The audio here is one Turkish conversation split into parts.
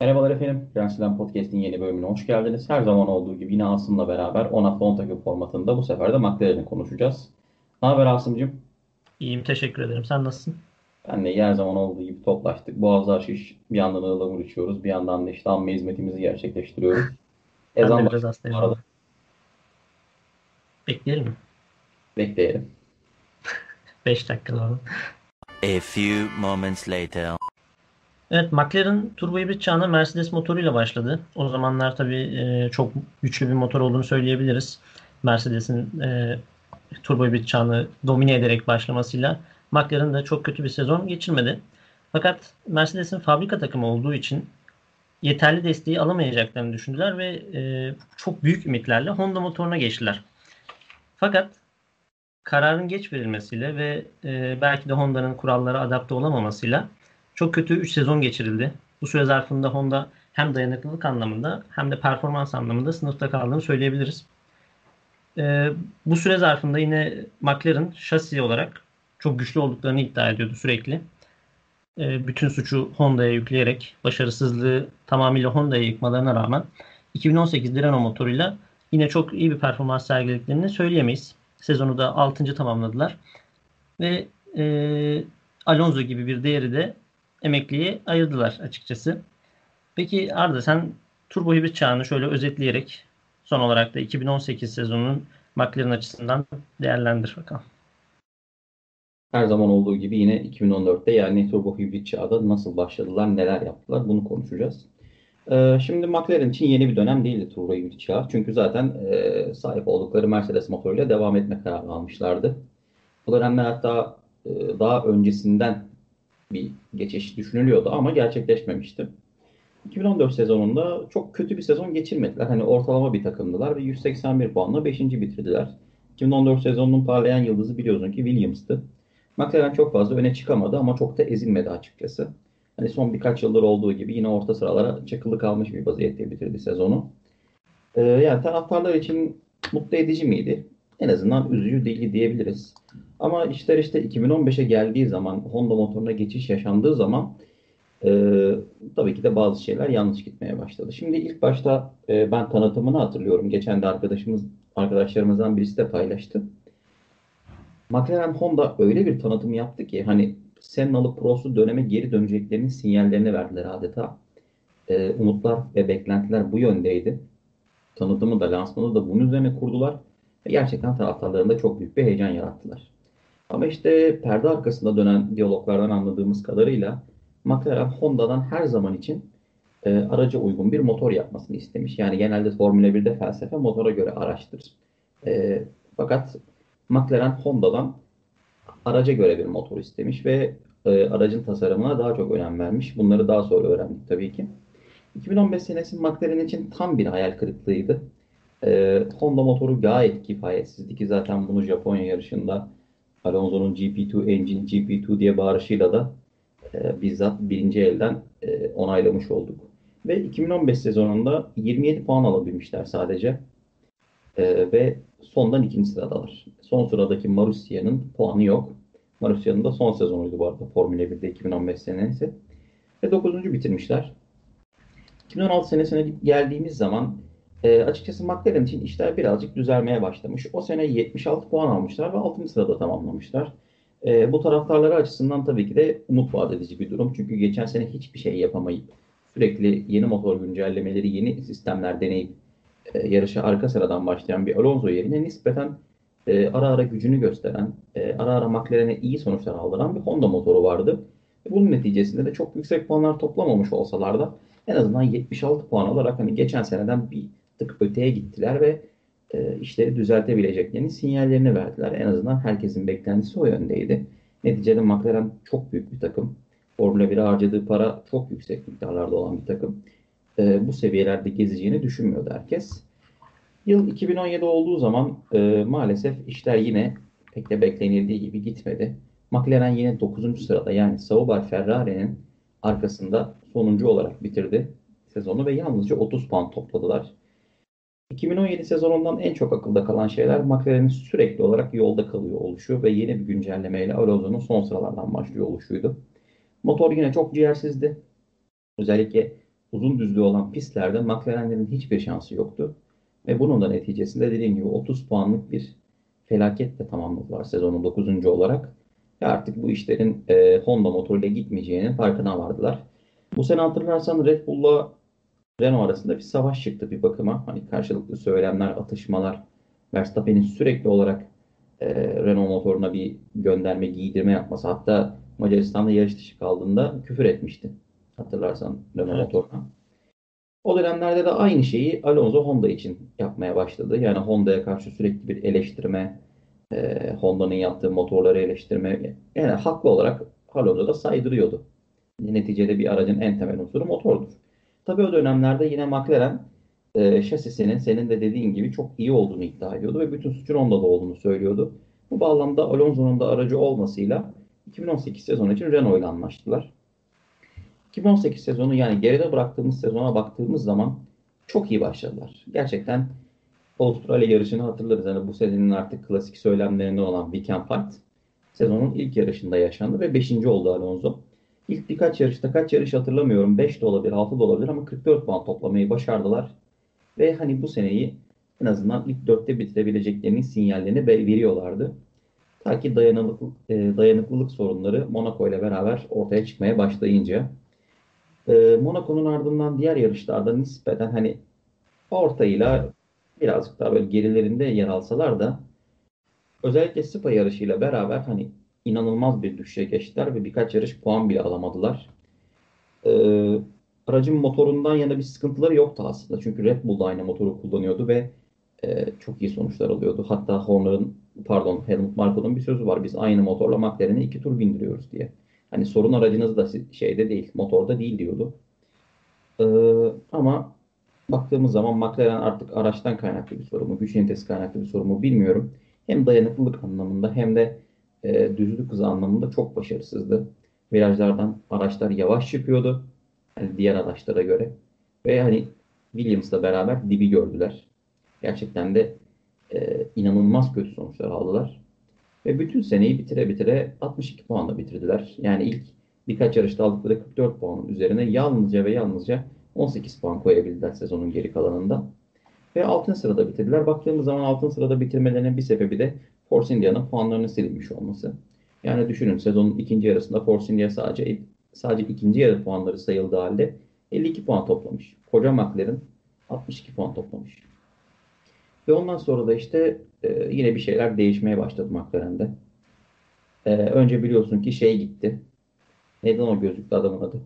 Merhabalar efendim. Prensiden Podcast'in yeni bölümüne hoş geldiniz. Her zaman olduğu gibi yine Asım'la beraber 10 hafta 10 takım formatında bu sefer de McLaren'i konuşacağız. Ne haber Asım'cığım? İyiyim teşekkür ederim. Sen nasılsın? Ben de her zaman olduğu gibi toplaştık. Boğazlar şiş. Bir yandan ıhlamur içiyoruz. Bir yandan da işte amme hizmetimizi gerçekleştiriyoruz. Ben Ezan de biraz hastayım arada. Bekleyelim mi? Bekleyelim. 5 dakika. A few moments later. Evet McLaren turbo hibrit çağına Mercedes motoruyla başladı. O zamanlar tabii e, çok güçlü bir motor olduğunu söyleyebiliriz. Mercedes'in e, turbo hibrit çağını domine ederek başlamasıyla McLaren da çok kötü bir sezon geçirmedi. Fakat Mercedes'in fabrika takımı olduğu için yeterli desteği alamayacaklarını düşündüler ve e, çok büyük ümitlerle Honda motoruna geçtiler. Fakat kararın geç verilmesiyle ve e, belki de Honda'nın kurallara adapte olamamasıyla çok kötü 3 sezon geçirildi. Bu süre zarfında Honda hem dayanıklılık anlamında hem de performans anlamında sınıfta kaldığını söyleyebiliriz. E, bu süre zarfında yine McLaren şasi olarak çok güçlü olduklarını iddia ediyordu sürekli. E, bütün suçu Honda'ya yükleyerek başarısızlığı tamamıyla Honda'ya yıkmalarına rağmen 2018 Renault motoruyla yine çok iyi bir performans sergilediklerini söyleyemeyiz. Sezonu da 6. tamamladılar. Ve e, Alonso gibi bir değeri de emekliye ayırdılar açıkçası. Peki Arda sen turbo hibrit çağını şöyle özetleyerek son olarak da 2018 sezonunun McLaren açısından değerlendir bakalım. Her zaman olduğu gibi yine 2014'te yani turbo hibrit çağda nasıl başladılar, neler yaptılar bunu konuşacağız. Ee, şimdi McLaren için yeni bir dönem değildi turbo hibrit çağı. Çünkü zaten e, sahip oldukları Mercedes motoruyla devam etme kararı almışlardı. Bu dönemde hatta e, daha öncesinden bir geçiş düşünülüyordu ama gerçekleşmemişti. 2014 sezonunda çok kötü bir sezon geçirmediler. Hani ortalama bir takımdılar ve 181 puanla 5. bitirdiler. 2014 sezonunun parlayan yıldızı biliyorsun ki Williams'tı. McLaren çok fazla öne çıkamadı ama çok da ezilmedi açıkçası. Hani son birkaç yıldır olduğu gibi yine orta sıralara çakılı kalmış bir vaziyette bitirdi sezonu. Ee, yani taraftarlar için mutlu edici miydi? En azından üzücü değil diyebiliriz. Ama işler işte 2015'e geldiği zaman Honda motoruna geçiş yaşandığı zaman e, tabii ki de bazı şeyler yanlış gitmeye başladı. Şimdi ilk başta e, ben tanıtımını hatırlıyorum. Geçen de arkadaşımız arkadaşlarımızdan birisi de paylaştı. McLaren Honda öyle bir tanıtım yaptı ki hani Senna'lı Prost'u döneme geri döneceklerinin sinyallerini verdiler adeta. E, umutlar ve beklentiler bu yöndeydi. Tanıtımı da lansmanı da bunun üzerine kurdular. Gerçekten taraftarlarında çok büyük bir heyecan yarattılar. Ama işte perde arkasında dönen diyaloglardan anladığımız kadarıyla McLaren Honda'dan her zaman için e, araca uygun bir motor yapmasını istemiş. Yani genelde Formula 1'de felsefe motora göre araçtır. E, fakat McLaren Honda'dan araca göre bir motor istemiş ve e, aracın tasarımına daha çok önem vermiş. Bunları daha sonra öğrendik tabii ki. 2015 senesi McLaren için tam bir hayal kırıklığıydı. E, Honda motoru gayet kifayetsizdi ki zaten bunu Japonya yarışında Alonso'nun GP2 engine GP2 diye bağırışıyla da e, bizzat birinci elden e, onaylamış olduk. Ve 2015 sezonunda 27 puan alabilmişler sadece. E, ve sondan ikinci sıradalar. Son sıradaki Marussia'nın puanı yok. Marussia'nın da son sezonuydu bu arada Formula 1'de 2015 senesi. Ve 9. bitirmişler. 2016 senesine geldiğimiz zaman e, açıkçası McLaren için işler birazcık düzelmeye başlamış. O sene 76 puan almışlar ve 6. sırada tamamlamışlar. E, bu taraftarları açısından tabii ki de umut vaat edici bir durum. Çünkü geçen sene hiçbir şey yapamayıp sürekli yeni motor güncellemeleri, yeni sistemler deneyip e, yarışa arka sıradan başlayan bir Alonso yerine nispeten e, ara ara gücünü gösteren, e, ara ara McLaren'e iyi sonuçlar aldıran bir Honda motoru vardı. Bunun neticesinde de çok yüksek puanlar toplamamış olsalar da en azından 76 puan alarak hani geçen seneden bir tık öteye gittiler ve e, işleri düzeltebileceklerini sinyallerini verdiler. En azından herkesin beklentisi o yöndeydi. Neticede McLaren çok büyük bir takım. Formula 1'e harcadığı para çok yüksek miktarlarda olan bir takım. E, bu seviyelerde gezeceğini düşünmüyordu herkes. Yıl 2017 olduğu zaman e, maalesef işler yine pek de beklenildiği gibi gitmedi. McLaren yine 9. sırada yani Sauber Ferrari'nin arkasında sonuncu olarak bitirdi sezonu ve yalnızca 30 puan topladılar. 2017 sezonundan en çok akılda kalan şeyler McLaren'in sürekli olarak yolda kalıyor oluşu ve yeni bir güncellemeyle Alonso'nun son sıralardan başlıyor oluşuydu. Motor yine çok ciğersizdi. Özellikle uzun düzlüğü olan pistlerde McLaren'lerin hiçbir şansı yoktu. Ve bunun da neticesinde dediğim gibi 30 puanlık bir felaketle tamamladılar sezonun 9. olarak. Ve artık bu işlerin e, Honda motoruyla gitmeyeceğinin farkına vardılar. Bu sene hatırlarsan Red Bull'la Renault arasında bir savaş çıktı bir bakıma. Hani karşılıklı söylemler, atışmalar. Verstappen'in sürekli olarak e, Renault motoruna bir gönderme, giydirme yapması. Hatta Macaristan'da yarış dışı kaldığında küfür etmişti. Hatırlarsan Renault evet. motoruna. O dönemlerde de aynı şeyi Alonso Honda için yapmaya başladı. Yani Honda'ya karşı sürekli bir eleştirme, e, Honda'nın yaptığı motorları eleştirme. Yani haklı olarak Alonso da saydırıyordu. Neticede bir aracın en temel unsuru motordur. Tabii o dönemlerde yine McLaren e, şasisinin senin de dediğin gibi çok iyi olduğunu iddia ediyordu ve bütün suçun Honda'da olduğunu söylüyordu. Bu bağlamda Alonso'nun da aracı olmasıyla 2018 sezonu için Renault ile anlaştılar. 2018 sezonu yani geride bıraktığımız sezona baktığımız zaman çok iyi başladılar. Gerçekten Avustralya yarışını hatırlarız. Yani bu senenin artık klasik söylemlerinden olan Weekend Fight sezonun ilk yarışında yaşandı ve 5. oldu Alonso. İlk birkaç yarışta kaç yarış hatırlamıyorum. 5 de olabilir, 6 da olabilir ama 44 puan toplamayı başardılar. Ve hani bu seneyi en azından ilk 4'te bitirebileceklerinin sinyallerini veriyorlardı. Ta ki dayanıklılık, e, dayanıklılık sorunları Monaco ile beraber ortaya çıkmaya başlayınca. E, Monaco'nun ardından diğer yarışlarda nispeten hani ortayla birazcık daha böyle gerilerinde yer alsalar da özellikle Spa yarışıyla beraber hani inanılmaz bir düşüşe geçtiler ve birkaç yarış puan bile alamadılar. Ee, aracın motorundan yana bir sıkıntıları yoktu aslında. Çünkü Red Bull da aynı motoru kullanıyordu ve e, çok iyi sonuçlar alıyordu. Hatta Horner'ın pardon Helmut Marko'nun bir sözü var. Biz aynı motorla McLaren'i iki tur bindiriyoruz diye. Hani sorun aracınız da şeyde değil, motorda değil diyordu. Ee, ama baktığımız zaman McLaren artık araçtan kaynaklı bir sorun mu, güç ünitesi kaynaklı bir sorun mu bilmiyorum. Hem dayanıklılık anlamında hem de e, düzlük hızı anlamında çok başarısızdı. Virajlardan araçlar yavaş çıkıyordu. Yani diğer araçlara göre. Ve hani Williams'la beraber dibi gördüler. Gerçekten de e, inanılmaz kötü sonuçlar aldılar. Ve bütün seneyi bitire bitire 62 puanla bitirdiler. Yani ilk birkaç yarışta aldıkları 44 puanın üzerine yalnızca ve yalnızca 18 puan koyabildiler sezonun geri kalanında. Ve altın sırada bitirdiler. Baktığımız zaman altın sırada bitirmelerinin bir sebebi de Force India'nın puanlarının silinmiş olması. Yani düşünün sezonun ikinci yarısında Force India sadece sadece ikinci yarı puanları sayıldığı halde 52 puan toplamış. Koca McLaren 62 puan toplamış. Ve ondan sonra da işte e, yine bir şeyler değişmeye başladı McLaren'de. E, önce biliyorsun ki şey gitti. Neyden o gözlüklü adamın adı?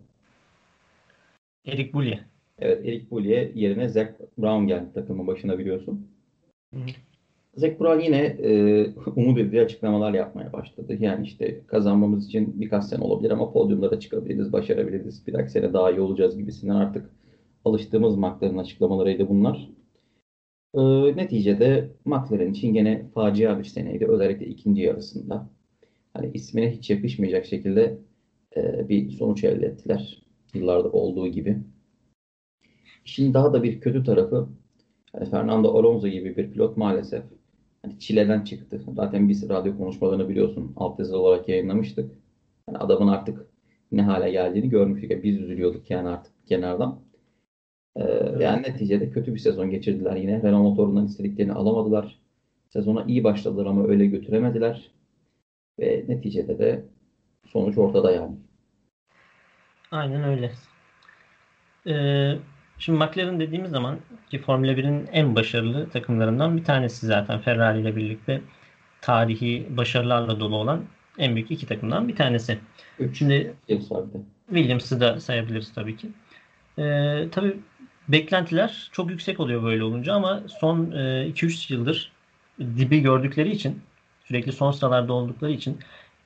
Eric Bullier. Evet Eric Bullier yerine Zach Brown geldi takımın başına biliyorsun. Hı. Zach Brown yine e, umut edici açıklamalar yapmaya başladı. Yani işte kazanmamız için birkaç sene olabilir ama podyumlara çıkabiliriz, başarabiliriz. Bir dahaki sene daha iyi olacağız gibisinden artık alıştığımız McLaren açıklamalarıydı bunlar. E, neticede McLaren için gene facia bir seneydi. Özellikle ikinci yarısında. Hani ismine hiç yakışmayacak şekilde e, bir sonuç elde ettiler. Yıllarda olduğu gibi. Şimdi daha da bir kötü tarafı yani Fernando Alonso gibi bir pilot maalesef hani çileden çıktı. Zaten biz radyo konuşmalarını biliyorsun alt olarak yayınlamıştık. Yani adamın artık ne hale geldiğini görmüştük. Yani biz üzülüyorduk yani artık kenardan. Ee, yani neticede kötü bir sezon geçirdiler yine. Renault motorundan istediklerini alamadılar. Sezona iyi başladılar ama öyle götüremediler. Ve neticede de sonuç ortada yani. Aynen öyle. Ee, Şimdi McLaren dediğimiz zaman ki Formula 1'in en başarılı takımlarından bir tanesi zaten Ferrari ile birlikte tarihi başarılarla dolu olan en büyük iki takımdan bir tanesi. Üç. Şimdi Williams'ı da sayabiliriz tabii ki. Ee, tabii beklentiler çok yüksek oluyor böyle olunca ama son e, 2-3 yıldır dibi gördükleri için sürekli son sıralarda oldukları için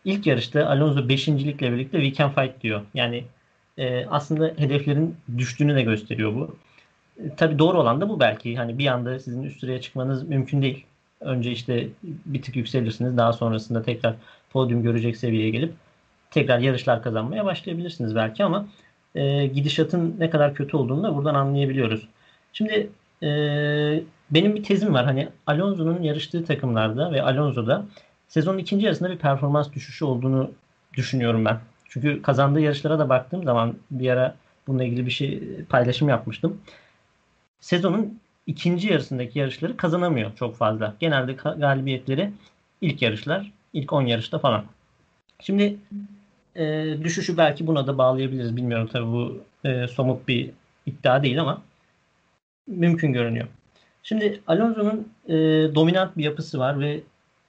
ilk yarışta Alonso 5. likle birlikte we can fight diyor. Yani e, aslında hedeflerin düştüğünü de gösteriyor bu. E, tabii doğru olan da bu belki. Hani bir anda sizin üst sıraya çıkmanız mümkün değil. Önce işte bir tık yükselirsiniz. Daha sonrasında tekrar podyum görecek seviyeye gelip tekrar yarışlar kazanmaya başlayabilirsiniz belki ama e, gidişatın ne kadar kötü olduğunu da buradan anlayabiliyoruz. Şimdi e, benim bir tezim var. Hani Alonso'nun yarıştığı takımlarda ve Alonso'da sezonun ikinci yarısında bir performans düşüşü olduğunu düşünüyorum ben. Çünkü kazandığı yarışlara da baktığım zaman bir ara bununla ilgili bir şey paylaşım yapmıştım. Sezonun ikinci yarısındaki yarışları kazanamıyor çok fazla. Genelde galibiyetleri ilk yarışlar, ilk 10 yarışta falan. Şimdi e, düşüşü belki buna da bağlayabiliriz. Bilmiyorum tabii bu e, somut bir iddia değil ama mümkün görünüyor. Şimdi Alonso'nun e, dominant bir yapısı var ve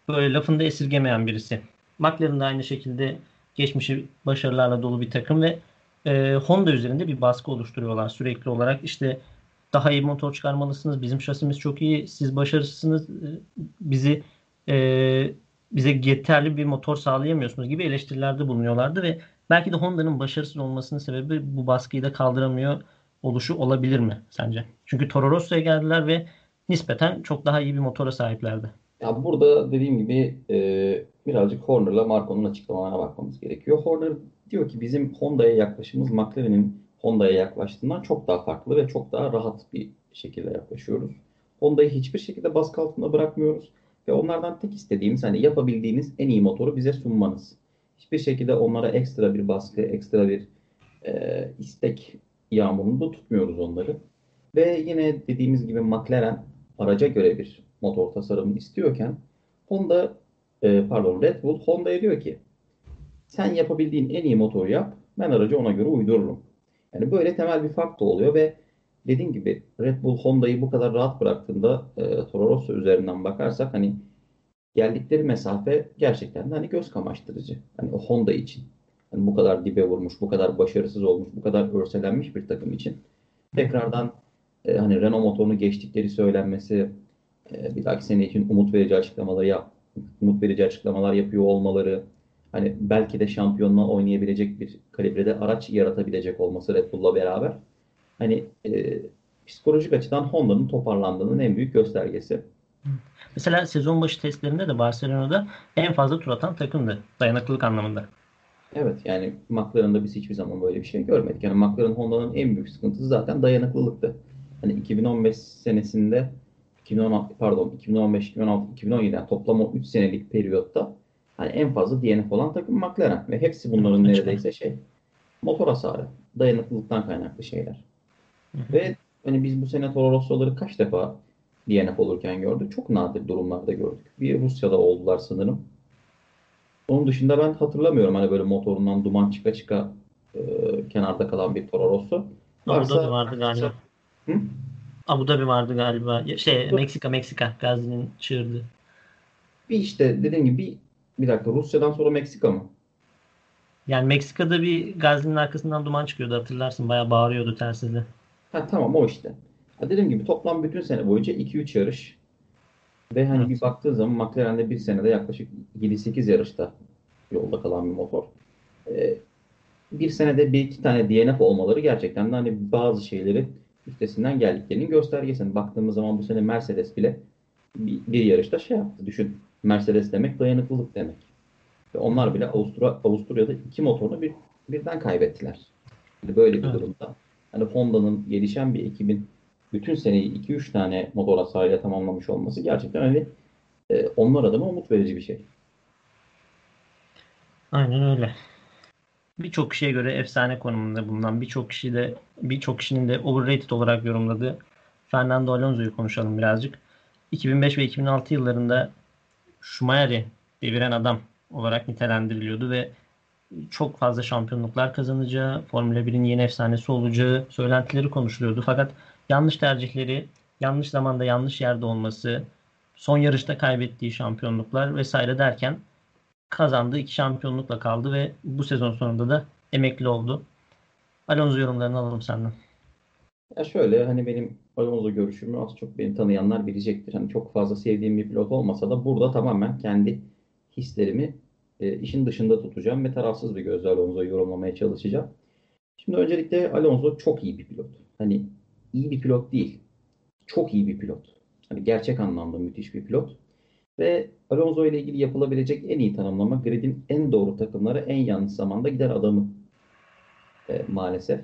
böyle lafında esirgemeyen birisi. McLaren da aynı şekilde geçmişi başarılarla dolu bir takım ve e, Honda üzerinde bir baskı oluşturuyorlar sürekli olarak. İşte daha iyi motor çıkarmalısınız. Bizim şasimiz çok iyi. Siz başarısızsınız. E, bizi e, bize yeterli bir motor sağlayamıyorsunuz gibi eleştirilerde bulunuyorlardı ve belki de Honda'nın başarısız olmasının sebebi bu baskıyı da kaldıramıyor oluşu olabilir mi sence? Çünkü Toro Rosso'ya geldiler ve nispeten çok daha iyi bir motora sahiplerdi. Ya burada dediğim gibi e, birazcık Horner'la Marco'nun açıklamalarına bakmamız gerekiyor. Horner diyor ki bizim Honda'ya yaklaşımız McLaren'in Honda'ya yaklaştığından çok daha farklı ve çok daha rahat bir şekilde yaklaşıyoruz. Honda'yı hiçbir şekilde baskı altında bırakmıyoruz. Ve onlardan tek istediğimiz hani yapabildiğiniz en iyi motoru bize sunmanız. Hiçbir şekilde onlara ekstra bir baskı, ekstra bir e, istek yağmurunda tutmuyoruz onları. Ve yine dediğimiz gibi McLaren araca göre bir motor tasarımı istiyorken Honda e, pardon Red Bull Honda'ya diyor ki sen yapabildiğin en iyi motoru yap ben aracı ona göre uydururum. Yani böyle temel bir fark da oluyor ve dediğim gibi Red Bull Honda'yı bu kadar rahat bıraktığında e, Toro Rosso üzerinden bakarsak hani geldikleri mesafe gerçekten de hani göz kamaştırıcı. Hani o Honda için. Hani bu kadar dibe vurmuş, bu kadar başarısız olmuş, bu kadar örselenmiş bir takım için. Tekrardan e, hani Renault motorunu geçtikleri söylenmesi, e, bir dahaki sene için umut verici açıklamaları yap, umut verici açıklamalar yapıyor olmaları, hani belki de şampiyonluğa oynayabilecek bir kalibrede araç yaratabilecek olması Red Bull'la beraber hani e, psikolojik açıdan Honda'nın toparlandığının en büyük göstergesi. Mesela sezon başı testlerinde de Barcelona'da en fazla tur atan takımdı dayanıklılık anlamında. Evet yani McLaren'da biz hiçbir zaman böyle bir şey görmedik. Yani McLaren Honda'nın en büyük sıkıntısı zaten dayanıklılıktı. Hani 2015 senesinde 2010 pardon 2015 2016 2017 yani toplam o 3 senelik periyotta hani en fazla DNF olan takım McLaren ve hepsi bunların neredeyse şey motor hasarı, dayanıklılıktan kaynaklı şeyler. Ve hani biz bu sene Toro Rosso'ları kaç defa DNF olurken gördük. Çok nadir durumlarda gördük. Bir Rusya'da oldular sanırım. Onun dışında ben hatırlamıyorum hani böyle motorundan duman çıka çıka e, kenarda kalan bir Toro Rosso. Varsa, vardı galiba. Hı? Abu Dhabi vardı galiba. Şey. Meksika Meksika Gazi'nin çığırdı. Bir işte dediğim gibi bir, bir dakika Rusya'dan sonra Meksika mı? Yani Meksika'da bir Gazi'nin arkasından duman çıkıyordu hatırlarsın. Bayağı bağırıyordu telsizle. Ha tamam o işte. Ha, dediğim gibi toplam bütün sene boyunca 2-3 yarış. Ve hani evet. bir baktığın zaman McLaren'de bir senede yaklaşık 7-8 yarışta yolda kalan bir motor. Ee, bir senede bir iki tane DNF olmaları gerçekten de hani bazı şeyleri üstesinden geldiklerinin göstergesi. Hani baktığımız zaman bu sene Mercedes bile bir, bir yarışta şey yaptı. Düşün Mercedes demek dayanıklılık demek. Ve onlar bile Avusturya, Avusturya'da iki motorunu bir, birden kaybettiler. Yani böyle bir evet. durumda hani Honda'nın gelişen bir ekibin bütün seneyi 2-3 tane motor hasarıyla tamamlamış olması gerçekten hani e, onlar adına umut verici bir şey. Aynen öyle. Birçok kişiye göre efsane konumunda bulunan birçok kişi de birçok kişinin de overrated olarak yorumladığı Fernando Alonso'yu konuşalım birazcık. 2005 ve 2006 yıllarında Schumacher'i deviren adam olarak nitelendiriliyordu ve çok fazla şampiyonluklar kazanacağı, Formula 1'in yeni efsanesi olacağı söylentileri konuşuluyordu. Fakat yanlış tercihleri, yanlış zamanda yanlış yerde olması, son yarışta kaybettiği şampiyonluklar vesaire derken kazandığı iki şampiyonlukla kaldı ve bu sezon sonunda da emekli oldu. Alonso yorumlarını alalım senden. Ya şöyle hani benim Alonso görüşümü az çok beni tanıyanlar bilecektir. Hani çok fazla sevdiğim bir pilot olmasa da burada tamamen kendi hislerimi e, işin dışında tutacağım ve tarafsız bir gözle Alonso'yu yorumlamaya çalışacağım. Şimdi öncelikle Alonso çok iyi bir pilot. Hani iyi bir pilot değil. Çok iyi bir pilot. Hani gerçek anlamda müthiş bir pilot. Ve Alonso ile ilgili yapılabilecek en iyi tanımlama gridin en doğru takımlara en yanlış zamanda gider adamı e, maalesef.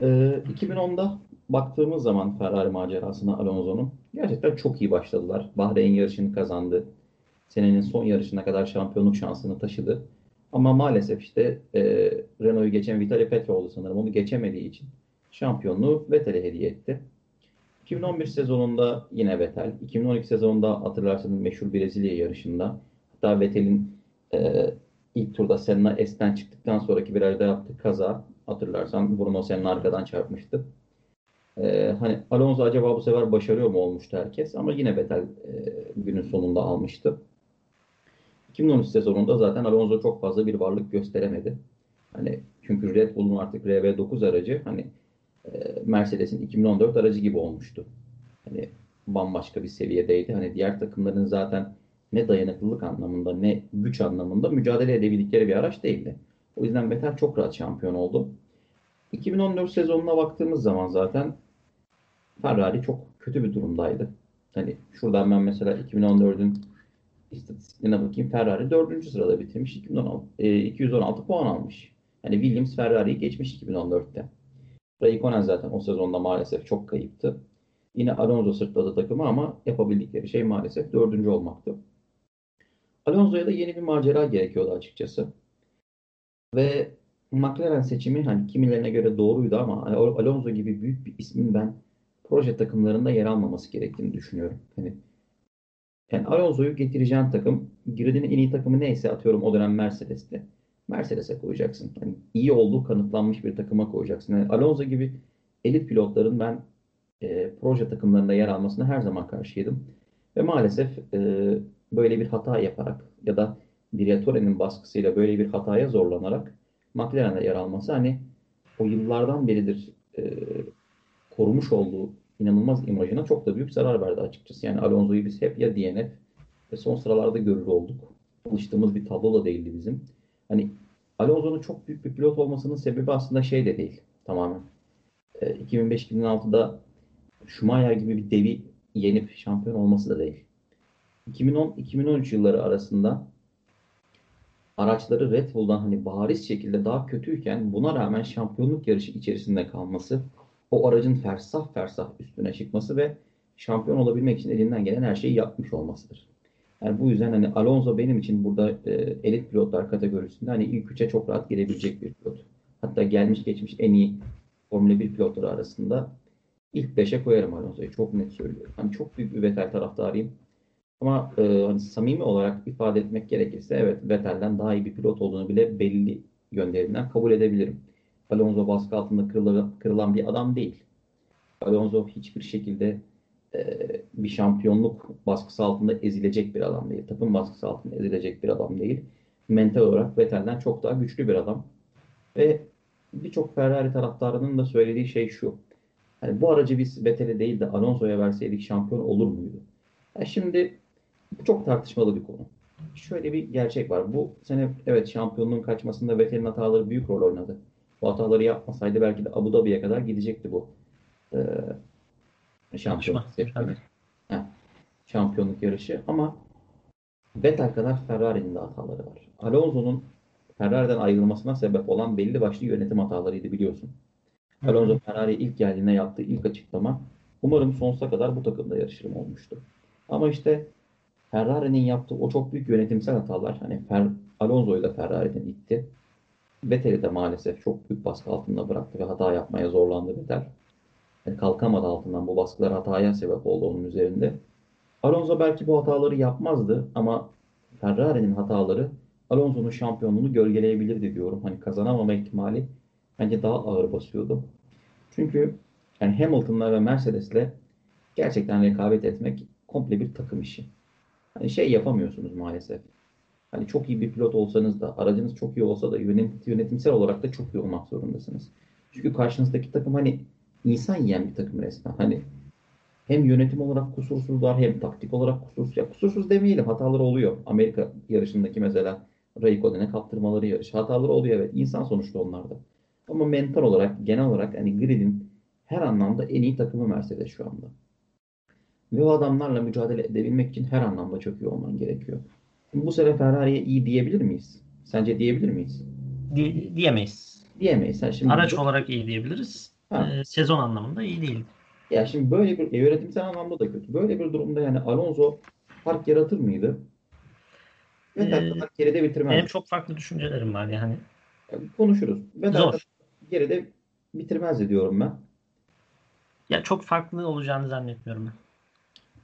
E, 2010'da baktığımız zaman Ferrari macerasına Alonso'nun gerçekten çok iyi başladılar. Bahreyn yarışını kazandı senenin son yarışına kadar şampiyonluk şansını taşıdı. Ama maalesef işte e, Renault'u geçen Vitaly Petroğlu sanırım onu geçemediği için şampiyonluğu Vettel'e hediye etti. 2011 sezonunda yine Vettel. 2012 sezonunda hatırlarsanız meşhur Brezilya yarışında hatta Vettel'in e, ilk turda Senna S'ten çıktıktan sonraki virajda yaptığı kaza hatırlarsan Bruno Senna arkadan çarpmıştı. E, hani Alonso acaba bu sefer başarıyor mu olmuştu herkes ama yine Vettel e, günün sonunda almıştı. 2013 sezonunda zaten Alonso çok fazla bir varlık gösteremedi. Hani çünkü Red Bull'un artık RB9 aracı hani Mercedes'in 2014 aracı gibi olmuştu. Hani bambaşka bir seviyedeydi. Hani diğer takımların zaten ne dayanıklılık anlamında ne güç anlamında mücadele edebildikleri bir araç değildi. O yüzden Vettel çok rahat şampiyon oldu. 2014 sezonuna baktığımız zaman zaten Ferrari çok kötü bir durumdaydı. Hani şuradan ben mesela 2014'ün istatistiklerine bakayım. Ferrari 4. sırada bitirmiş. 2016, e, 216 puan almış. Hani Williams Ferrari'yi geçmiş 2014'te. Raikkonen zaten o sezonda maalesef çok kayıptı. Yine Alonso sırtladı takımı ama yapabildikleri şey maalesef dördüncü olmaktı. Alonso'ya da yeni bir macera gerekiyordu açıkçası. Ve McLaren seçimi hani kimilerine göre doğruydu ama Alonso gibi büyük bir ismin ben proje takımlarında yer almaması gerektiğini düşünüyorum. Hani yani Alonso'yu getireceğin takım, gridin en iyi takımı neyse atıyorum o dönem Mercedes'ti. Mercedes'e koyacaksın. Yani iyi olduğu kanıtlanmış bir takıma koyacaksın. Yani Alonso gibi elit pilotların ben e, proje takımlarında yer almasına her zaman karşıydım. Ve maalesef e, böyle bir hata yaparak ya da Briatore'nin baskısıyla böyle bir hataya zorlanarak McLaren'de yer alması hani o yıllardan beridir e, korumuş olduğu inanılmaz imajına çok da büyük zarar verdi açıkçası. Yani Alonso'yu biz hep ya DNF ve son sıralarda görür olduk. Alıştığımız bir tablo da değildi bizim. Hani Alonso'nun çok büyük bir pilot olmasının sebebi aslında şey de değil tamamen. E, 2005-2006'da Schumacher gibi bir devi yenip şampiyon olması da değil. 2010-2013 yılları arasında araçları Red Bull'dan hani bariz şekilde daha kötüyken buna rağmen şampiyonluk yarışı içerisinde kalması, o aracın fersah fersah üstüne çıkması ve şampiyon olabilmek için elinden gelen her şeyi yapmış olmasıdır. Yani bu yüzden hani Alonso benim için burada e, elit pilotlar kategorisinde hani ilk üçe çok rahat girebilecek bir pilot. Hatta gelmiş geçmiş en iyi Formula 1 pilotları arasında ilk beşe koyarım Alonso'yu. Çok net söylüyorum. Hani çok büyük bir Vettel taraftarıyım. Ama e, hani samimi olarak ifade etmek gerekirse evet Vettel'den daha iyi bir pilot olduğunu bile belli yönlerinden kabul edebilirim. Alonso baskı altında kırılan, kırılan bir adam değil. Alonso hiçbir şekilde bir şampiyonluk baskısı altında ezilecek bir adam değil. Takım baskısı altında ezilecek bir adam değil. Mental olarak Vettel'den çok daha güçlü bir adam. Ve birçok Ferrari taraftarının da söylediği şey şu. Yani bu aracı biz Vettel'e değil de Alonso'ya verseydik şampiyon olur muydu? Yani şimdi bu çok tartışmalı bir konu. Şöyle bir gerçek var. Bu sene evet şampiyonluğun kaçmasında Vettel'in hataları büyük rol oynadı. Bu hataları yapmasaydı belki de Abu Dhabi'ye kadar gidecekti bu e, şampiyonluk seçimi. Şampiyonluk yarışı ama Vettel kadar Ferrari'nin de hataları var. Alonso'nun Ferrari'den ayrılmasına sebep olan belli başlı yönetim hatalarıydı biliyorsun. Alonso Ferrari ilk geldiğinde yaptığı ilk açıklama umarım sonsuza kadar bu takımda yarışırım olmuştu. Ama işte Ferrari'nin yaptığı o çok büyük yönetimsel hatalar hani Fer Alonso'yu da Ferrari'den itti. Vettel'i de maalesef çok büyük baskı altında bıraktı ve hata yapmaya zorlandı Vettel. Kalkamadı altından bu baskılar hataya sebep oldu onun üzerinde. Alonso belki bu hataları yapmazdı ama Ferrari'nin hataları Alonso'nun şampiyonluğunu gölgeleyebilirdi diyorum. Hani kazanamama ihtimali bence daha ağır basıyordu. Çünkü yani Hamilton'la ve Mercedes'le gerçekten rekabet etmek komple bir takım işi. Hani şey yapamıyorsunuz maalesef. Hani çok iyi bir pilot olsanız da, aracınız çok iyi olsa da yönetimsel olarak da çok iyi olmak zorundasınız. Çünkü karşınızdaki takım hani insan yiyen bir takım resmen. Hani hem yönetim olarak kusursuzlar hem taktik olarak kusursuz. Ya kusursuz demeyelim hataları oluyor. Amerika yarışındaki mesela Raikkonen'e kaptırmaları yarış. Hataları oluyor evet. İnsan sonuçta onlarda. Ama mental olarak genel olarak hani gridin her anlamda en iyi takımı Mercedes şu anda. Ve o adamlarla mücadele edebilmek için her anlamda çok iyi olman gerekiyor. Şimdi bu sene Ferrari'ye iyi diyebilir miyiz? Sence diyebilir miyiz? Di- diyemeyiz. Diyemeyiz. Yani şimdi Araç bu- olarak iyi diyebiliriz. Ha. Sezon anlamında iyi değil. Ya şimdi böyle bir e, yönetimsel anlamda da kötü. Böyle bir durumda yani Alonso fark yaratır mıydı? Vettel Ee, geride bitirmez. Benim çok farklı düşüncelerim var yani. Konuşuruz. Vettel geride bitirmezdi diyorum ben. Ya çok farklı olacağını zannetmiyorum ben.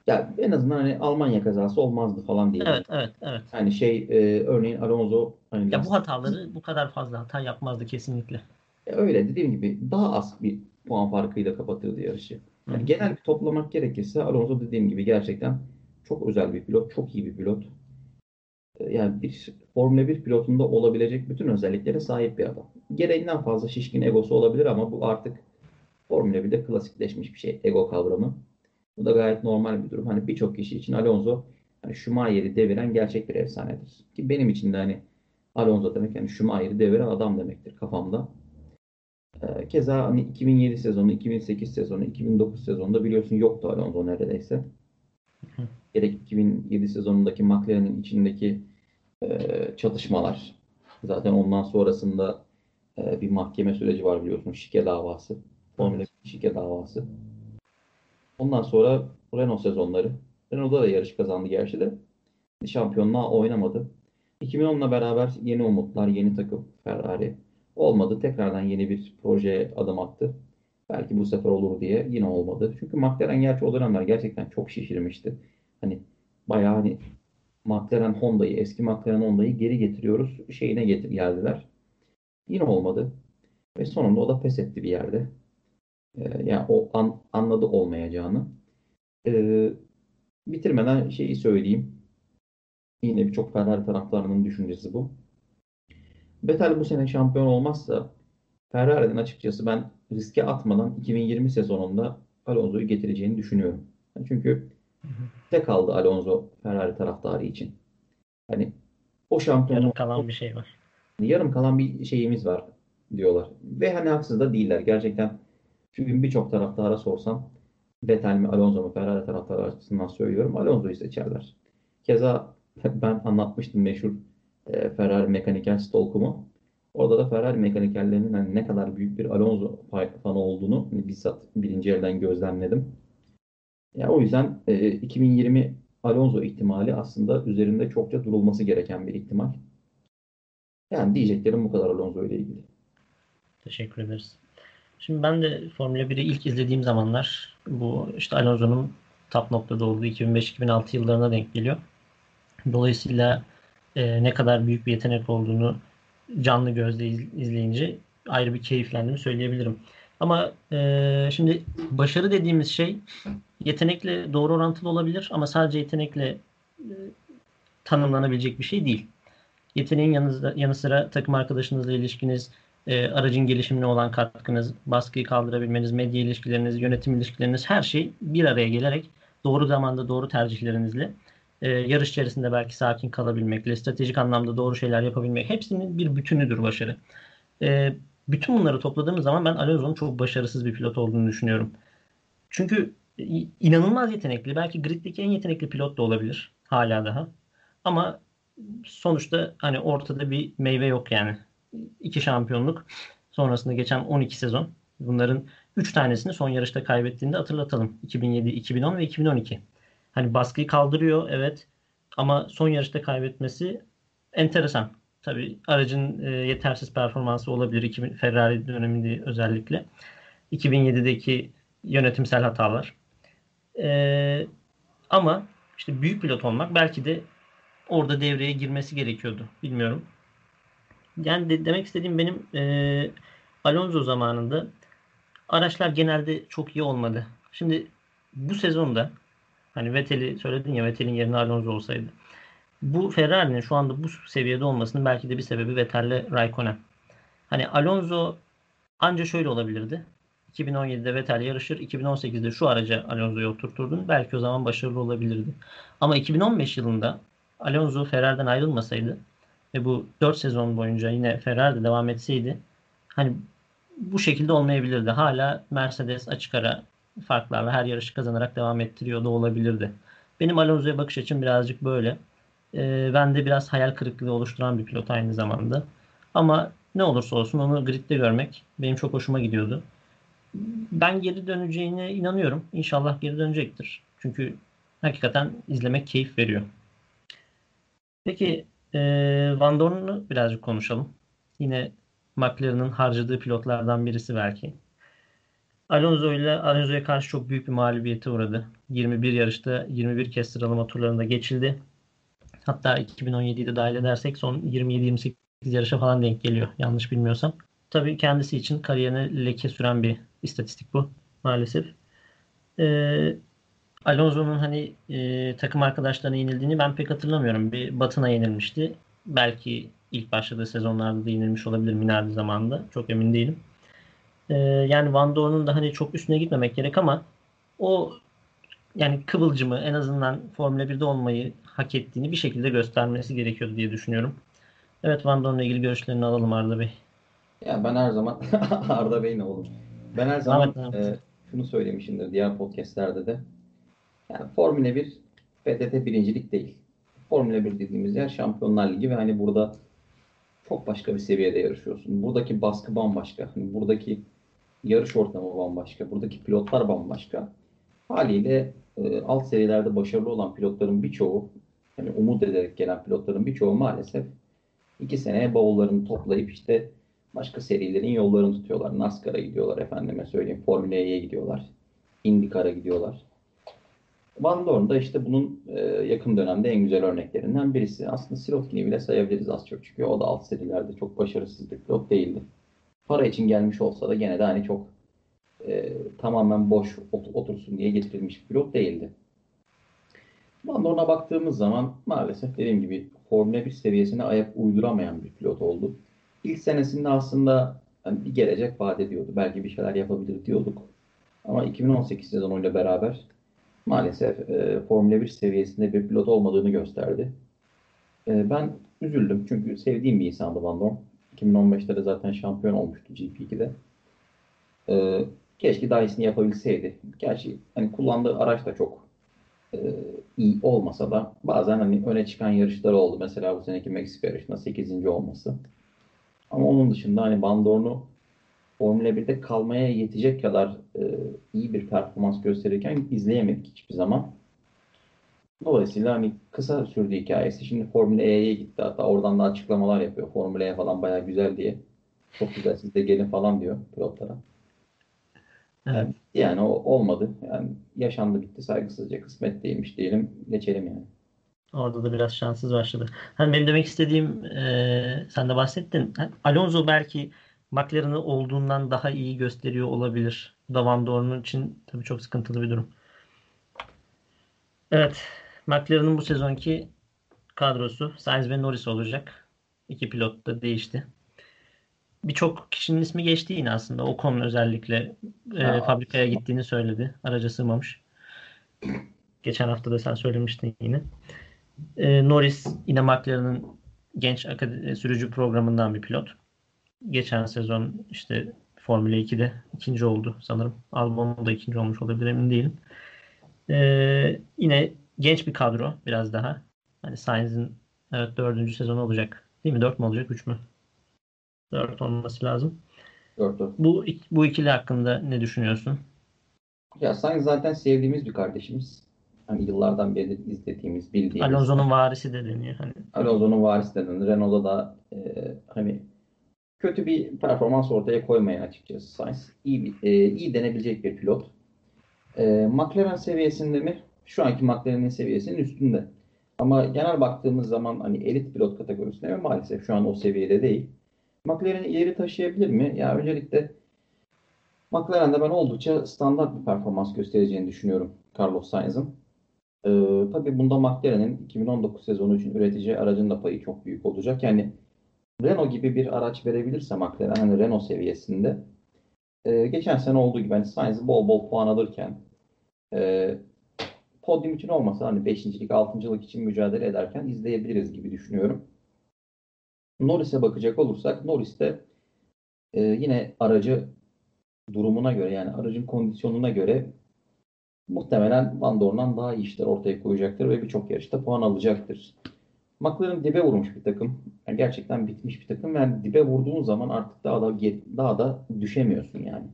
Ya en azından hani Almanya kazası olmazdı falan diye. Evet, evet, evet. Yani şey e, örneğin Alonso hani Ya bu hataları bu kadar fazla hata yapmazdı kesinlikle. Ya öyle dediğim gibi daha az bir puan farkıyla kapatırdı yarışı. Yani Hı. genel bir toplamak gerekirse Alonso dediğim gibi gerçekten çok özel bir pilot, çok iyi bir pilot. Ee, Yani bir Formula 1 pilotunda olabilecek bütün özelliklere sahip bir adam. Gereğinden fazla şişkin egosu olabilir ama bu artık Formula 1'de klasikleşmiş bir şey, ego kavramı. Bu da gayet normal bir durum. Hani birçok kişi için Alonso hani Schumacher'i deviren gerçek bir efsanedir. Ki benim için de hani Alonso demek yani Schumacher'i deviren adam demektir kafamda. Ee, Keza hani 2007 sezonu, 2008 sezonu, 2009 sezonunda biliyorsun yoktu Alonso neredeyse. Hı. Gerek 2007 sezonundaki McLaren'in içindeki e, çatışmalar. Zaten ondan sonrasında e, bir mahkeme süreci var biliyorsun. Şike davası. Formula 1 şike davası. Ondan sonra Renault sezonları. Renault'da da yarış kazandı gerçi de. Şampiyonluğa oynamadı. 2010'la beraber yeni umutlar, yeni takım Ferrari olmadı. Tekrardan yeni bir projeye adım attı. Belki bu sefer olur diye yine olmadı. Çünkü McLaren gerçi o dönemler gerçekten çok şişirmişti. Hani bayağı hani McLaren Honda'yı, eski McLaren Honda'yı geri getiriyoruz şeyine getir geldiler. Yine olmadı. Ve sonunda o da pes etti bir yerde. Ee, yani o an, anladı olmayacağını. Ee, bitirmeden şeyi söyleyeyim. Yine birçok Ferrari taraftarının düşüncesi bu. Vettel bu sene şampiyon olmazsa Ferrari'nin açıkçası ben riske atmadan 2020 sezonunda Alonso'yu getireceğini düşünüyorum. Çünkü tek kaldı Alonso Ferrari taraftarı için. Hani o şampiyonluğu Yarım kalan bir şey var. yarım kalan bir şeyimiz var diyorlar. Ve hani haksız da değiller. Gerçekten çünkü birçok taraftara sorsam Vettel mi Alonso mu Ferrari taraftarı açısından söylüyorum. Alonso'yu seçerler. Keza ben anlatmıştım meşhur e, Ferrari mekaniker stalkumu. Orada da Ferrari mekanikerlerinin hani ne kadar büyük bir Alonso fanı olduğunu hani bizzat birinci elden gözlemledim. Ya o yüzden e, 2020 Alonso ihtimali aslında üzerinde çokça durulması gereken bir ihtimal. Yani diyeceklerim bu kadar Alonso ile ilgili. Teşekkür ederiz. Şimdi ben de Formula 1'i ilk izlediğim zamanlar bu işte Alonso'nun top noktada olduğu 2005-2006 yıllarına denk geliyor. Dolayısıyla e, ne kadar büyük bir yetenek olduğunu canlı gözle iz- izleyince ayrı bir keyiflendiğimi söyleyebilirim. Ama e, şimdi başarı dediğimiz şey yetenekle doğru orantılı olabilir ama sadece yetenekle e, tanımlanabilecek bir şey değil. Yeteneğin yanı, yanı sıra takım arkadaşınızla ilişkiniz, e, aracın gelişimine olan katkınız, baskıyı kaldırabilmeniz, medya ilişkileriniz, yönetim ilişkileriniz her şey bir araya gelerek doğru zamanda doğru tercihlerinizle e, yarış içerisinde belki sakin kalabilmekle, stratejik anlamda doğru şeyler yapabilmek hepsinin bir bütünüdür başarı. E, bütün bunları topladığımız zaman ben Alonso'nun çok başarısız bir pilot olduğunu düşünüyorum. Çünkü inanılmaz yetenekli, belki griddeki en yetenekli pilot da olabilir hala daha. Ama sonuçta hani ortada bir meyve yok yani. İki şampiyonluk sonrasında geçen 12 sezon. Bunların 3 tanesini son yarışta kaybettiğinde hatırlatalım. 2007, 2010 ve 2012. Hani baskıyı kaldırıyor evet ama son yarışta kaybetmesi enteresan. Tabii aracın e, yetersiz performansı olabilir 2000 Ferrari döneminde özellikle. 2007'deki yönetimsel hatalar. E, ama işte büyük pilot olmak belki de orada devreye girmesi gerekiyordu. Bilmiyorum. Yani de, demek istediğim benim e, Alonso zamanında araçlar genelde çok iyi olmadı. Şimdi bu sezonda hani Vettel'i söyledin ya Vettel'in yerine Alonso olsaydı. Bu Ferrari'nin şu anda bu seviyede olmasının belki de bir sebebi Vettel'le Raikkonen. Hani Alonso anca şöyle olabilirdi. 2017'de Vettel yarışır, 2018'de şu araca Alonso'yu oturturdun. Belki o zaman başarılı olabilirdi. Ama 2015 yılında Alonso Ferrari'den ayrılmasaydı ve bu 4 sezon boyunca yine Ferrari'de devam etseydi hani bu şekilde olmayabilirdi. Hala Mercedes açık ara farklarla her yarışı kazanarak devam ettiriyor da olabilirdi. Benim Alonso'ya bakış açım birazcık böyle. Ee, ben de biraz hayal kırıklığı oluşturan bir pilot aynı zamanda. Ama ne olursa olsun onu gridde görmek benim çok hoşuma gidiyordu. Ben geri döneceğine inanıyorum. İnşallah geri dönecektir. Çünkü hakikaten izlemek keyif veriyor. Peki Ee, Van Dorn'u birazcık konuşalım. Yine McLaren'ın harcadığı pilotlardan birisi belki. Alonso ile Alonso'ya karşı çok büyük bir mağlubiyete uğradı. 21 yarışta 21 kez sıralama turlarında geçildi. Hatta 2017'yi de dahil edersek son 27-28 yarışa falan denk geliyor yanlış bilmiyorsam. Tabii kendisi için kariyerine leke süren bir istatistik bu maalesef. Ee, Alonso'nun hani e, takım arkadaşlarına yenildiğini ben pek hatırlamıyorum. Bir Batına yenilmişti. Belki ilk başladığı sezonlarda da yenilmiş olabilir Minardi zamanında. Çok emin değilim. Ee, yani Van Dorn'un da hani çok üstüne gitmemek gerek ama o yani kıvılcımı en azından Formula 1'de olmayı hak ettiğini bir şekilde göstermesi gerekiyordu diye düşünüyorum. Evet Van Dorn'la ilgili görüşlerini alalım Arda Bey. Ya ben her zaman Arda Bey ne oğlum? Ben her zaman Ahmet, Ahmet. e, şunu söylemişimdir diğer podcastlerde de. Yani Formula 1 PTT birincilik değil. Formula 1 dediğimiz yer Şampiyonlar Ligi ve hani burada çok başka bir seviyede yarışıyorsun. Buradaki baskı bambaşka. Hani buradaki yarış ortamı bambaşka. Buradaki pilotlar bambaşka. Haliyle e, alt seviyelerde başarılı olan pilotların birçoğu, hani umut ederek gelen pilotların birçoğu maalesef iki seneye bavullarını toplayıp işte başka serilerin yollarını tutuyorlar. NASCAR'a gidiyorlar efendime söyleyeyim. Formula E'ye gidiyorlar. IndyCar'a gidiyorlar. Van Dorn da işte bunun e, yakın dönemde en güzel örneklerinden birisi. Aslında Sirotkin'i bile sayabiliriz az çok çünkü o da alt serilerde çok başarısız bir pilot değildi. Para için gelmiş olsa da gene de hani çok e, tamamen boş ot- otursun diye getirilmiş bir pilot değildi. Van Dorn'a baktığımız zaman maalesef dediğim gibi Formula 1 seviyesine ayak uyduramayan bir pilot oldu. İlk senesinde aslında hani bir gelecek vaat ediyordu. Belki bir şeyler yapabilir diyorduk. Ama 2018 sezonuyla beraber maalesef e, Formula 1 seviyesinde bir pilot olmadığını gösterdi. E, ben üzüldüm çünkü sevdiğim bir insandı Van Dorn. 2015'te de zaten şampiyon olmuştu GP2'de. E, keşke daha iyisini yapabilseydi. Gerçi hani kullandığı araç da çok e, iyi olmasa da bazen hani öne çıkan yarışları oldu. Mesela bu seneki Meksika yarışında 8. olması. Ama onun dışında hani Van Dorn'u Formula 1'de kalmaya yetecek kadar e, iyi bir performans gösterirken izleyemedik hiçbir zaman. Dolayısıyla hani kısa sürdü hikayesi. Şimdi Formula E'ye gitti. Hatta oradan da açıklamalar yapıyor. Formula E falan bayağı güzel diye. Çok güzel siz de gelin falan diyor pilotlara. Evet. Yani, o olmadı. Yani yaşandı bitti saygısızca kısmet değilmiş diyelim. Geçelim yani. Orada da biraz şanssız başladı. Hani benim demek istediğim e, sen de bahsettin. Alonso belki McLaren'ı olduğundan daha iyi gösteriyor olabilir. Bu da Van Dorn'un için tabii çok sıkıntılı bir durum. Evet. McLaren'ın bu sezonki kadrosu Sainz ve Norris olacak. İki pilot da değişti. Birçok kişinin ismi geçti yine aslında. Ocon özellikle e, fabrikaya gittiğini söyledi. Araca sığmamış. Geçen hafta da sen söylemiştin yine. E, Norris yine McLaren'ın genç akad- sürücü programından bir pilot. Geçen sezon işte Formula 2'de ikinci oldu sanırım. Albon da ikinci olmuş olabilir emin değilim. E, yine genç bir kadro biraz daha. Hani Sainz'in evet dördüncü sezonu olacak. Değil mi? Dört mü olacak? Üç mü? Dört olması lazım. 4-4. Bu, bu ikili hakkında ne düşünüyorsun? Ya Sainz zaten sevdiğimiz bir kardeşimiz. Hani yıllardan beri izlediğimiz, bildiğimiz. Alonso'nun varisi de deniyor. Hani Alonso'nun varisi denen Renault'da da e, hani kötü bir performans ortaya koymayan açıkçası Sainz. İyi, bir- e, iyi denebilecek bir pilot. E, McLaren seviyesinde mi? Şu anki McLaren'in seviyesinin üstünde. Ama genel baktığımız zaman hani elit pilot kategorisinde mi? Maalesef şu an o seviyede değil. McLaren'i ileri taşıyabilir mi? Ya öncelikle McLaren'de ben oldukça standart bir performans göstereceğini düşünüyorum Carlos Sainz'ın. Ee, tabii bunda McLaren'in 2019 sezonu için üretici aracın da payı çok büyük olacak. Yani Renault gibi bir araç verebilirse McLaren hani Renault seviyesinde e, geçen sene olduğu gibi hani Sainz bol bol puan alırken e, podyum için olmasa hani 5.lik 6.lık için mücadele ederken izleyebiliriz gibi düşünüyorum. Norris'e bakacak olursak Norris de e, yine aracı durumuna göre yani aracın kondisyonuna göre muhtemelen Van Dorn'dan daha iyi işler ortaya koyacaktır ve birçok yarışta puan alacaktır. McLaren dibe vurmuş bir takım. Yani gerçekten bitmiş bir takım. Yani dibe vurduğun zaman artık daha da daha da düşemiyorsun yani.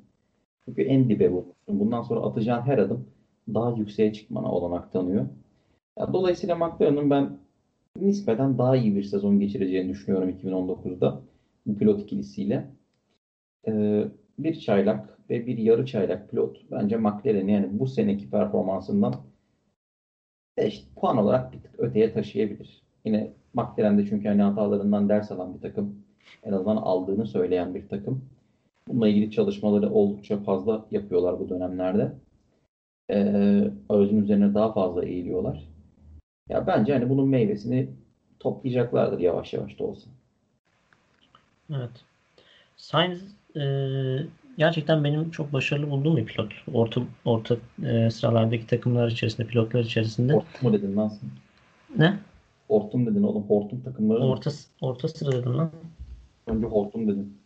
Çünkü en dibe vurmuşsun. Bundan sonra atacağın her adım daha yükseğe çıkmana olanak tanıyor. Dolayısıyla McLaren'ın ben nispeten daha iyi bir sezon geçireceğini düşünüyorum 2019'da bu pilot ikilisiyle. Ee, bir çaylak ve bir yarı çaylak pilot bence McLaren'i yani bu seneki performansından işte puan olarak bir tık öteye taşıyabilir. Yine McLaren'de çünkü hani hatalarından ders alan bir takım. En azından aldığını söyleyen bir takım. Bununla ilgili çalışmaları oldukça fazla yapıyorlar bu dönemlerde. Ee, aracın üzerine daha fazla eğiliyorlar. Ya bence hani bunun meyvesini toplayacaklardır yavaş yavaş da olsa. Evet. Sainz e, gerçekten benim çok başarılı bulduğum bir pilot. Orta orta e, sıralardaki takımlar içerisinde, pilotlar içerisinde. Hortum mu dedin lan sen? Ne? Hortum dedin oğlum. Hortum takımları. Orta orta sıra dedim lan. Önce hortum dedin.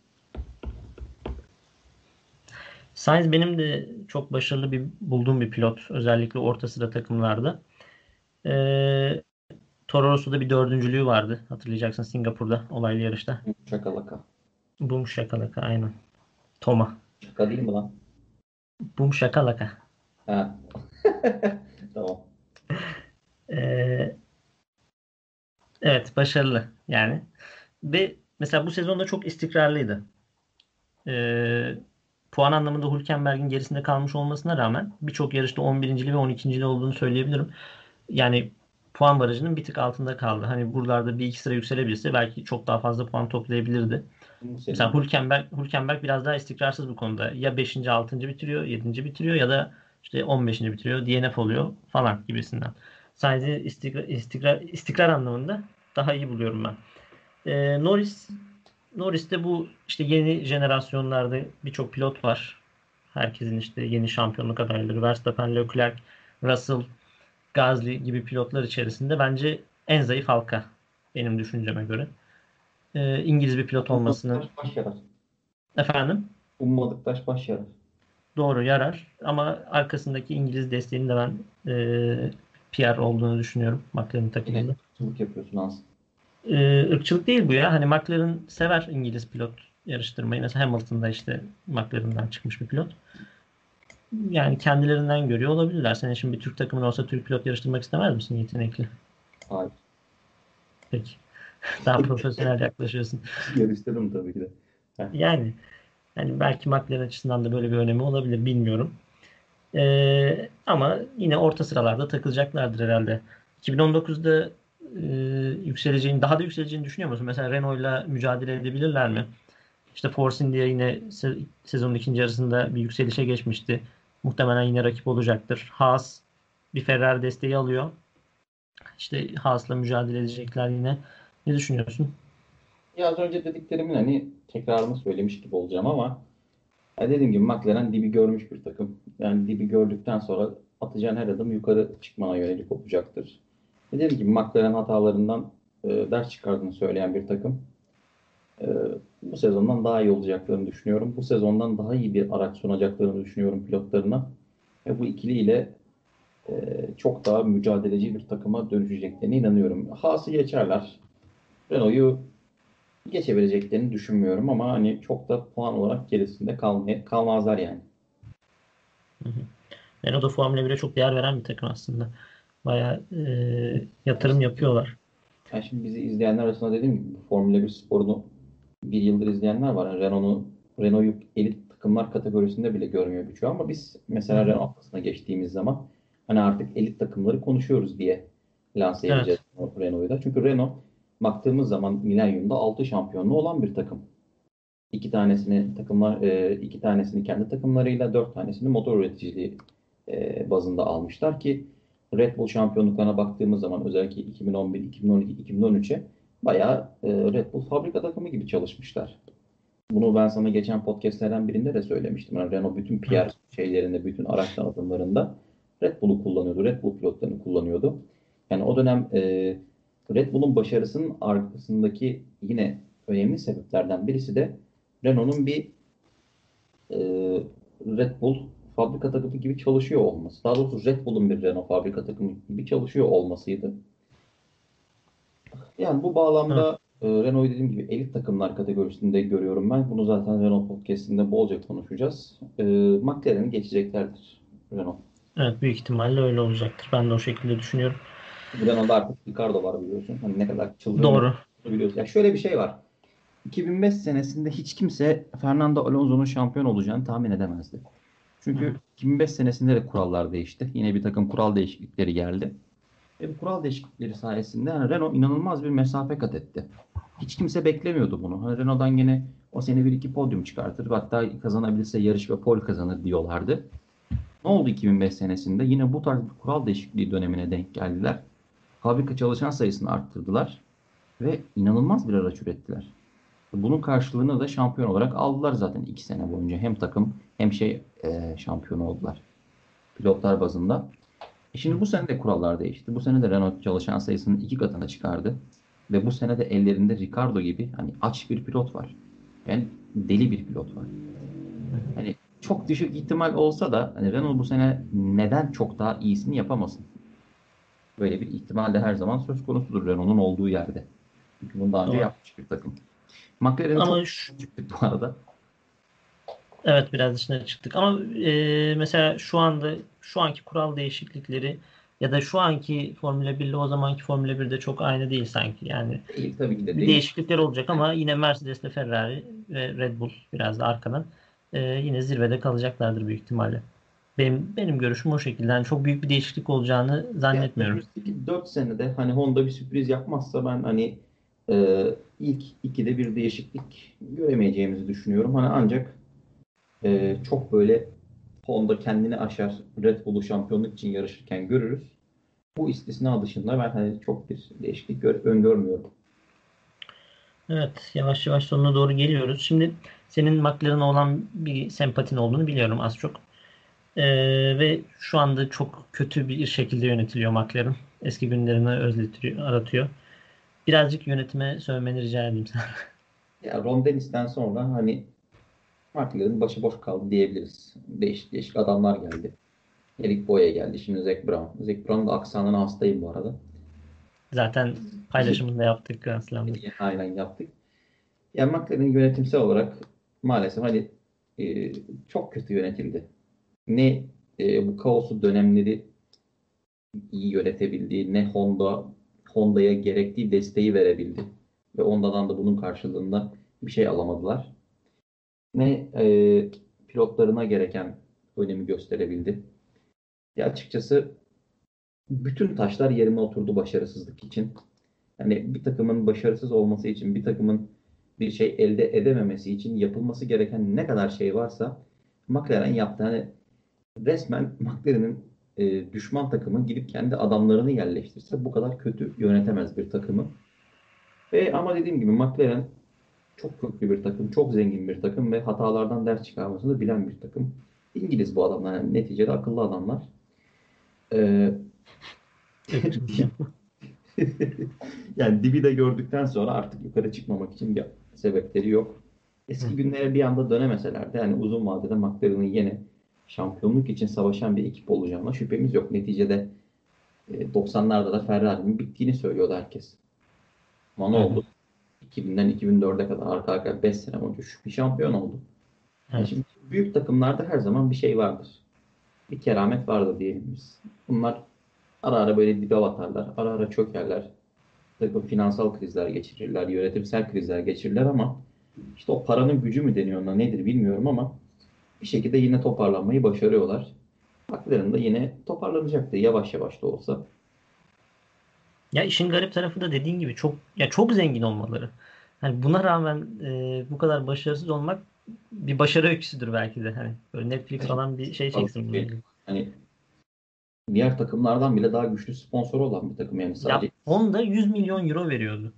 Sainz benim de çok başarılı bir bulduğum bir pilot. Özellikle orta sıra takımlarda. Ee, Toro Rosso'da bir dördüncülüğü vardı. Hatırlayacaksın Singapur'da olaylı yarışta. Şakalaka. Bum şakalaka aynen. Toma. Şaka değil mi lan? Bum şakalaka. Ha. tamam. Ee, evet başarılı yani. Ve mesela bu sezonda çok istikrarlıydı. Ee, puan anlamında Hülkenberg'in gerisinde kalmış olmasına rağmen birçok yarışta 11. ve 12. olduğunu söyleyebilirim. Yani puan barajının bir tık altında kaldı. Hani buralarda bir iki sıra yükselebilirse belki çok daha fazla puan toplayabilirdi. Senin- Mesela Hülkenberg, Hülkenberg biraz daha istikrarsız bu konuda. Ya 5. 6. bitiriyor, 7. bitiriyor ya da işte 15. bitiriyor, DNF oluyor falan gibisinden. Sadece istikrar, istikrar, istikrar anlamında daha iyi buluyorum ben. Ee, Norris Norris'te bu işte yeni jenerasyonlarda birçok pilot var. Herkesin işte yeni şampiyonluk adayları. Verstappen, Leclerc, Russell, Gasly gibi pilotlar içerisinde bence en zayıf halka benim düşünceme göre. Ee, İngiliz bir pilot yarar. efendim Ummadık taş baş yarar. doğru yarar ama arkasındaki İngiliz desteğinin de ben e, PR olduğunu düşünüyorum McLaren takımında. Çabuk yapıyorsun Hans. Ee, ırkçılık değil bu ya. Hani McLaren sever İngiliz pilot yarıştırmayı. Mesela Hamilton'da işte McLaren'dan çıkmış bir pilot. Yani kendilerinden görüyor olabilirler. Senin şimdi bir Türk takımın olsa Türk pilot yarıştırmak istemez misin yetenekli? Hayır. Peki. Daha profesyonel yaklaşıyorsun. Yarıştırırım tabii ki de. Yani yani belki McLaren açısından da böyle bir önemi olabilir bilmiyorum. Ee, ama yine orta sıralarda takılacaklardır herhalde. 2019'da e, yükseleceğini, daha da yükseleceğini düşünüyor musun? Mesela Renault'la mücadele edebilirler mi? İşte Force India yine se- sezonun ikinci yarısında bir yükselişe geçmişti. Muhtemelen yine rakip olacaktır. Haas bir Ferrari desteği alıyor. İşte Haas'la mücadele edecekler yine. Ne düşünüyorsun? Ya az önce dediklerimin hani tekrarını söylemiş gibi olacağım ama ya dediğim gibi McLaren dibi görmüş bir takım. Yani dibi gördükten sonra atacağın her adım yukarı çıkmana yönelik olacaktır. Dediğim gibi McLaren hatalarından e, ders çıkardığını söyleyen bir takım. E, bu sezondan daha iyi olacaklarını düşünüyorum. Bu sezondan daha iyi bir araç sunacaklarını düşünüyorum pilotlarına. Ve bu ikiliyle e, çok daha mücadeleci bir takıma dönüşeceklerine inanıyorum. Haas'ı geçerler. Renault'u geçebileceklerini düşünmüyorum ama hani çok da puan olarak gerisinde kalmay kalmazlar yani. Renault da Formula 1'e çok değer veren bir takım aslında. Bayağı e, yatırım yapıyorlar. Yani şimdi bizi izleyenler arasında dediğim gibi bu Formula 1 sporunu bir yıldır izleyenler var. Yani Renault'u Renault'u elit takımlar kategorisinde bile görmüyor birçoğu ama biz mesela. Renault haftasına geçtiğimiz zaman hani artık elit takımları konuşuyoruz diye lanse Evet. edeceğiz Renault'u da. Çünkü Renault baktığımız zaman Milenyum'da 6 şampiyonluğu olan bir takım. İki tanesini takımlar e, iki tanesini kendi takımlarıyla dört tanesini motor üreticiliği e, bazında almışlar ki Red Bull şampiyonluklarına baktığımız zaman özellikle 2011, 2012, 2013'e bayağı e, Red Bull fabrika takımı gibi çalışmışlar. Bunu ben sana geçen podcastlerden birinde de söylemiştim. Yani Renault bütün PR şeylerinde, bütün araç tanıtımlarında Red Bull'u kullanıyordu. Red Bull pilotlarını kullanıyordu. Yani o dönem e, Red Bull'un başarısının arkasındaki yine önemli sebeplerden birisi de Renault'un bir e, Red Bull fabrika takımı gibi çalışıyor olması. Daha doğrusu Red Bull'un bir Renault fabrika takımı gibi çalışıyor olmasıydı. Yani bu bağlamda e, Renault'u dediğim gibi elit takımlar kategorisinde görüyorum ben. Bunu zaten Renault podcast'inde bolca konuşacağız. E, McLaren'i geçeceklerdir Renault. Evet büyük ihtimalle öyle olacaktır. Ben de o şekilde düşünüyorum. Renault'da artık Ricardo var biliyorsun. Hani ne kadar çılgın Doğru. biliyoruz. Ya şöyle bir şey var. 2005 senesinde hiç kimse Fernando Alonso'nun şampiyon olacağını tahmin edemezdi. Çünkü Hı. 2005 senesinde de kurallar değişti. Yine bir takım kural değişiklikleri geldi. Ve bu kural değişiklikleri sayesinde hani Renault inanılmaz bir mesafe kat etti. Hiç kimse beklemiyordu bunu. Hani Renault'dan yine o sene bir iki podyum çıkartır. Hatta kazanabilirse yarış ve pol kazanır diyorlardı. Ne oldu 2005 senesinde? Yine bu tarz bir kural değişikliği dönemine denk geldiler. Fabrika çalışan sayısını arttırdılar ve inanılmaz bir araç ürettiler. Bunun karşılığını da şampiyon olarak aldılar zaten iki sene boyunca. Hem takım hem şey e, şampiyon oldular. Pilotlar bazında. E şimdi bu sene de kurallar değişti. Bu sene de Renault çalışan sayısının iki katına çıkardı. Ve bu sene de ellerinde Ricardo gibi hani aç bir pilot var. Yani deli bir pilot var. Hani çok düşük ihtimal olsa da hani Renault bu sene neden çok daha iyisini yapamasın? Böyle bir ihtimal de her zaman söz konusudur Renault'un olduğu yerde. Çünkü bunu daha önce Doğru. yapmış bir takım. McLaren'in çok şu- bu arada. Evet biraz dışına çıktık ama e, mesela şu anda şu anki kural değişiklikleri ya da şu anki Formula 1 ile o zamanki Formula 1'de çok aynı değil sanki. Yani Değil tabii ki de değil. değişiklikler olacak ama yine Mercedes ile Ferrari ve Red Bull biraz da arkadan e, yine zirvede kalacaklardır büyük ihtimalle. Benim benim görüşüm o şekilde. Yani çok büyük bir değişiklik olacağını zannetmiyorum. Yani önümüzdeki 4 senede hani Honda bir sürpriz yapmazsa ben hani e, ilk ikide bir değişiklik göremeyeceğimizi düşünüyorum. Hani ancak e, çok böyle Honda kendini aşar Red Bull'u şampiyonluk için yarışırken görürüz. Bu istisna dışında ben hani çok bir değişiklik gör- öngörmüyorum. Evet, yavaş yavaş sonuna doğru geliyoruz. Şimdi senin McLaren'a olan bir sempatin olduğunu biliyorum az çok. Ee, ve şu anda çok kötü bir şekilde yönetiliyor McLaren. Eski günlerini özletiyor, aratıyor. Birazcık yönetime sövmeni rica edeyim sana. Ya Ron Dennis'ten sonra hani McLaren başıboş kaldı diyebiliriz. Değişik değişik adamlar geldi. Eric Boya geldi. Şimdi Zac Brown. Zac Brown'un da aksanına hastayım bu arada. Zaten paylaşımını da yaptık Grand Slam'da. Aynen yaptık. Yani McLaren yönetimsel olarak maalesef hani e, çok kötü yönetildi. Ne e, bu kaosu dönemleri iyi yönetebildi, ne Honda Honda'ya gerektiği desteği verebildi. Ve Honda'dan da bunun karşılığında bir şey alamadılar. Ne e, pilotlarına gereken önemi gösterebildi. Ya açıkçası bütün taşlar yerine oturdu başarısızlık için. Yani bir takımın başarısız olması için, bir takımın bir şey elde edememesi için yapılması gereken ne kadar şey varsa McLaren yaptı. Hani resmen McLaren'in e, düşman takımı gidip kendi adamlarını yerleştirse bu kadar kötü yönetemez bir takımı. Ve ama dediğim gibi McLaren çok köklü bir takım, çok zengin bir takım ve hatalardan ders çıkarmasını bilen bir takım. İngiliz bu adamlar. Yani neticede akıllı adamlar. Ee, yani dibi de gördükten sonra artık yukarı çıkmamak için bir sebepleri yok. Eski günlere bir anda dönemeseler de yani uzun vadede McLaren'ın yine şampiyonluk için savaşan bir ekip olacağına şüphemiz yok. Neticede e, 90'larda da Ferrari'nin bittiğini söylüyordu herkes. Ama ne oldu? 2000'den 2004'e kadar arka arkaya 5 sene boyunca bir şampiyon oldu. Evet. şimdi büyük takımlarda her zaman bir şey vardır. Bir keramet vardır diyelim biz. Bunlar ara ara böyle dibe batarlar, ara ara çökerler. Takım finansal krizler geçirirler, yönetimsel krizler geçirirler ama işte o paranın gücü mü deniyor ona nedir bilmiyorum ama bir şekilde yine toparlanmayı başarıyorlar. McLaren da yine toparlanacaktı yavaş yavaş da olsa. Ya işin garip tarafı da dediğin gibi çok ya çok zengin olmaları. Hani buna rağmen e, bu kadar başarısız olmak bir başarı öyküsüdür belki de. Hani böyle Netflix falan bir şey çeksin ilgili. Hani diğer takımlardan bile daha güçlü sponsor olan bir takım yani Ya sadece. Honda 100 milyon euro veriyordu.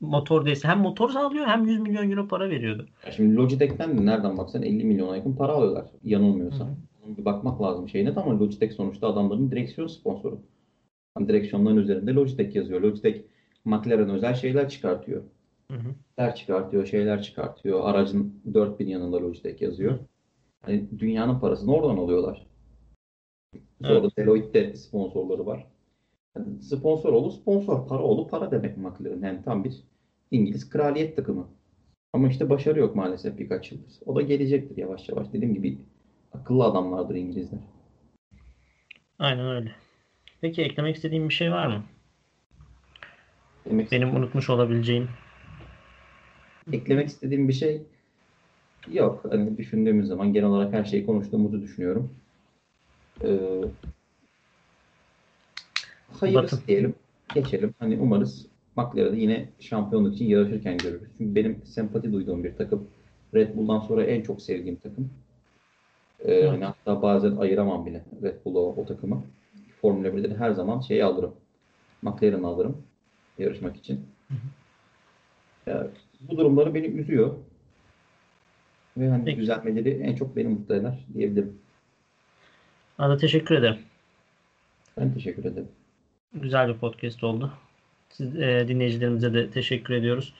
Motor değilse hem motor sağlıyor hem 100 milyon euro para veriyordu. Ya Şimdi Logitech'ten de nereden baksan 50 milyona yakın para alıyorlar yanılmıyorsam. Bir bakmak lazım şeyine ama Logitech sonuçta adamların direksiyon sponsoru. Direksiyonların üzerinde Logitech yazıyor. Logitech McLaren özel şeyler çıkartıyor. Hı hı. Şeyler çıkartıyor, şeyler çıkartıyor. Aracın 4000 yanında Logitech yazıyor. Hani dünyanın parasını oradan alıyorlar. Sonra Evet. Deloitte sponsorları var. Yani sponsor oğlu sponsor, para oğlu para demek McLaren. Yani tam bir İngiliz kraliyet takımı. Ama işte başarı yok maalesef birkaç yıldır. O da gelecektir yavaş yavaş. Dediğim gibi akıllı adamlardır İngilizler. Aynen öyle. Peki eklemek istediğin bir şey var mı? Demek Benim unutmuş olabileceğim. eklemek istediğim bir şey yok. Hani düşündüğümüz zaman genel olarak her şeyi konuştuğumuzu düşünüyorum. Ee, hayırlısı Batın. diyelim. Geçelim. Hani umarız McLaren'ı yine şampiyonluk için yarışırken görürüz. Çünkü benim sempati duyduğum bir takım. Red Bull'dan sonra en çok sevdiğim takım. Ee, Evet. hani hatta bazen ayıramam bile Red Bull'u o, o takımı. Formula 1'de de her zaman şeyi alırım. McLaren'ı alırım yarışmak için. Ya, bu durumları beni üzüyor. Ve hani Peki. düzelmeleri en çok beni mutlu eder diyebilirim. Arda teşekkür ederim. Ben teşekkür ederim. Güzel bir podcast oldu. Siz e, dinleyicilerimize de teşekkür ediyoruz.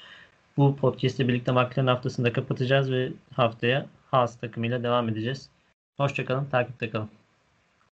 Bu podcast'le birlikte McLaren haftasını da kapatacağız ve haftaya Haas takımıyla devam edeceğiz. Hoşçakalın, takipte kalın.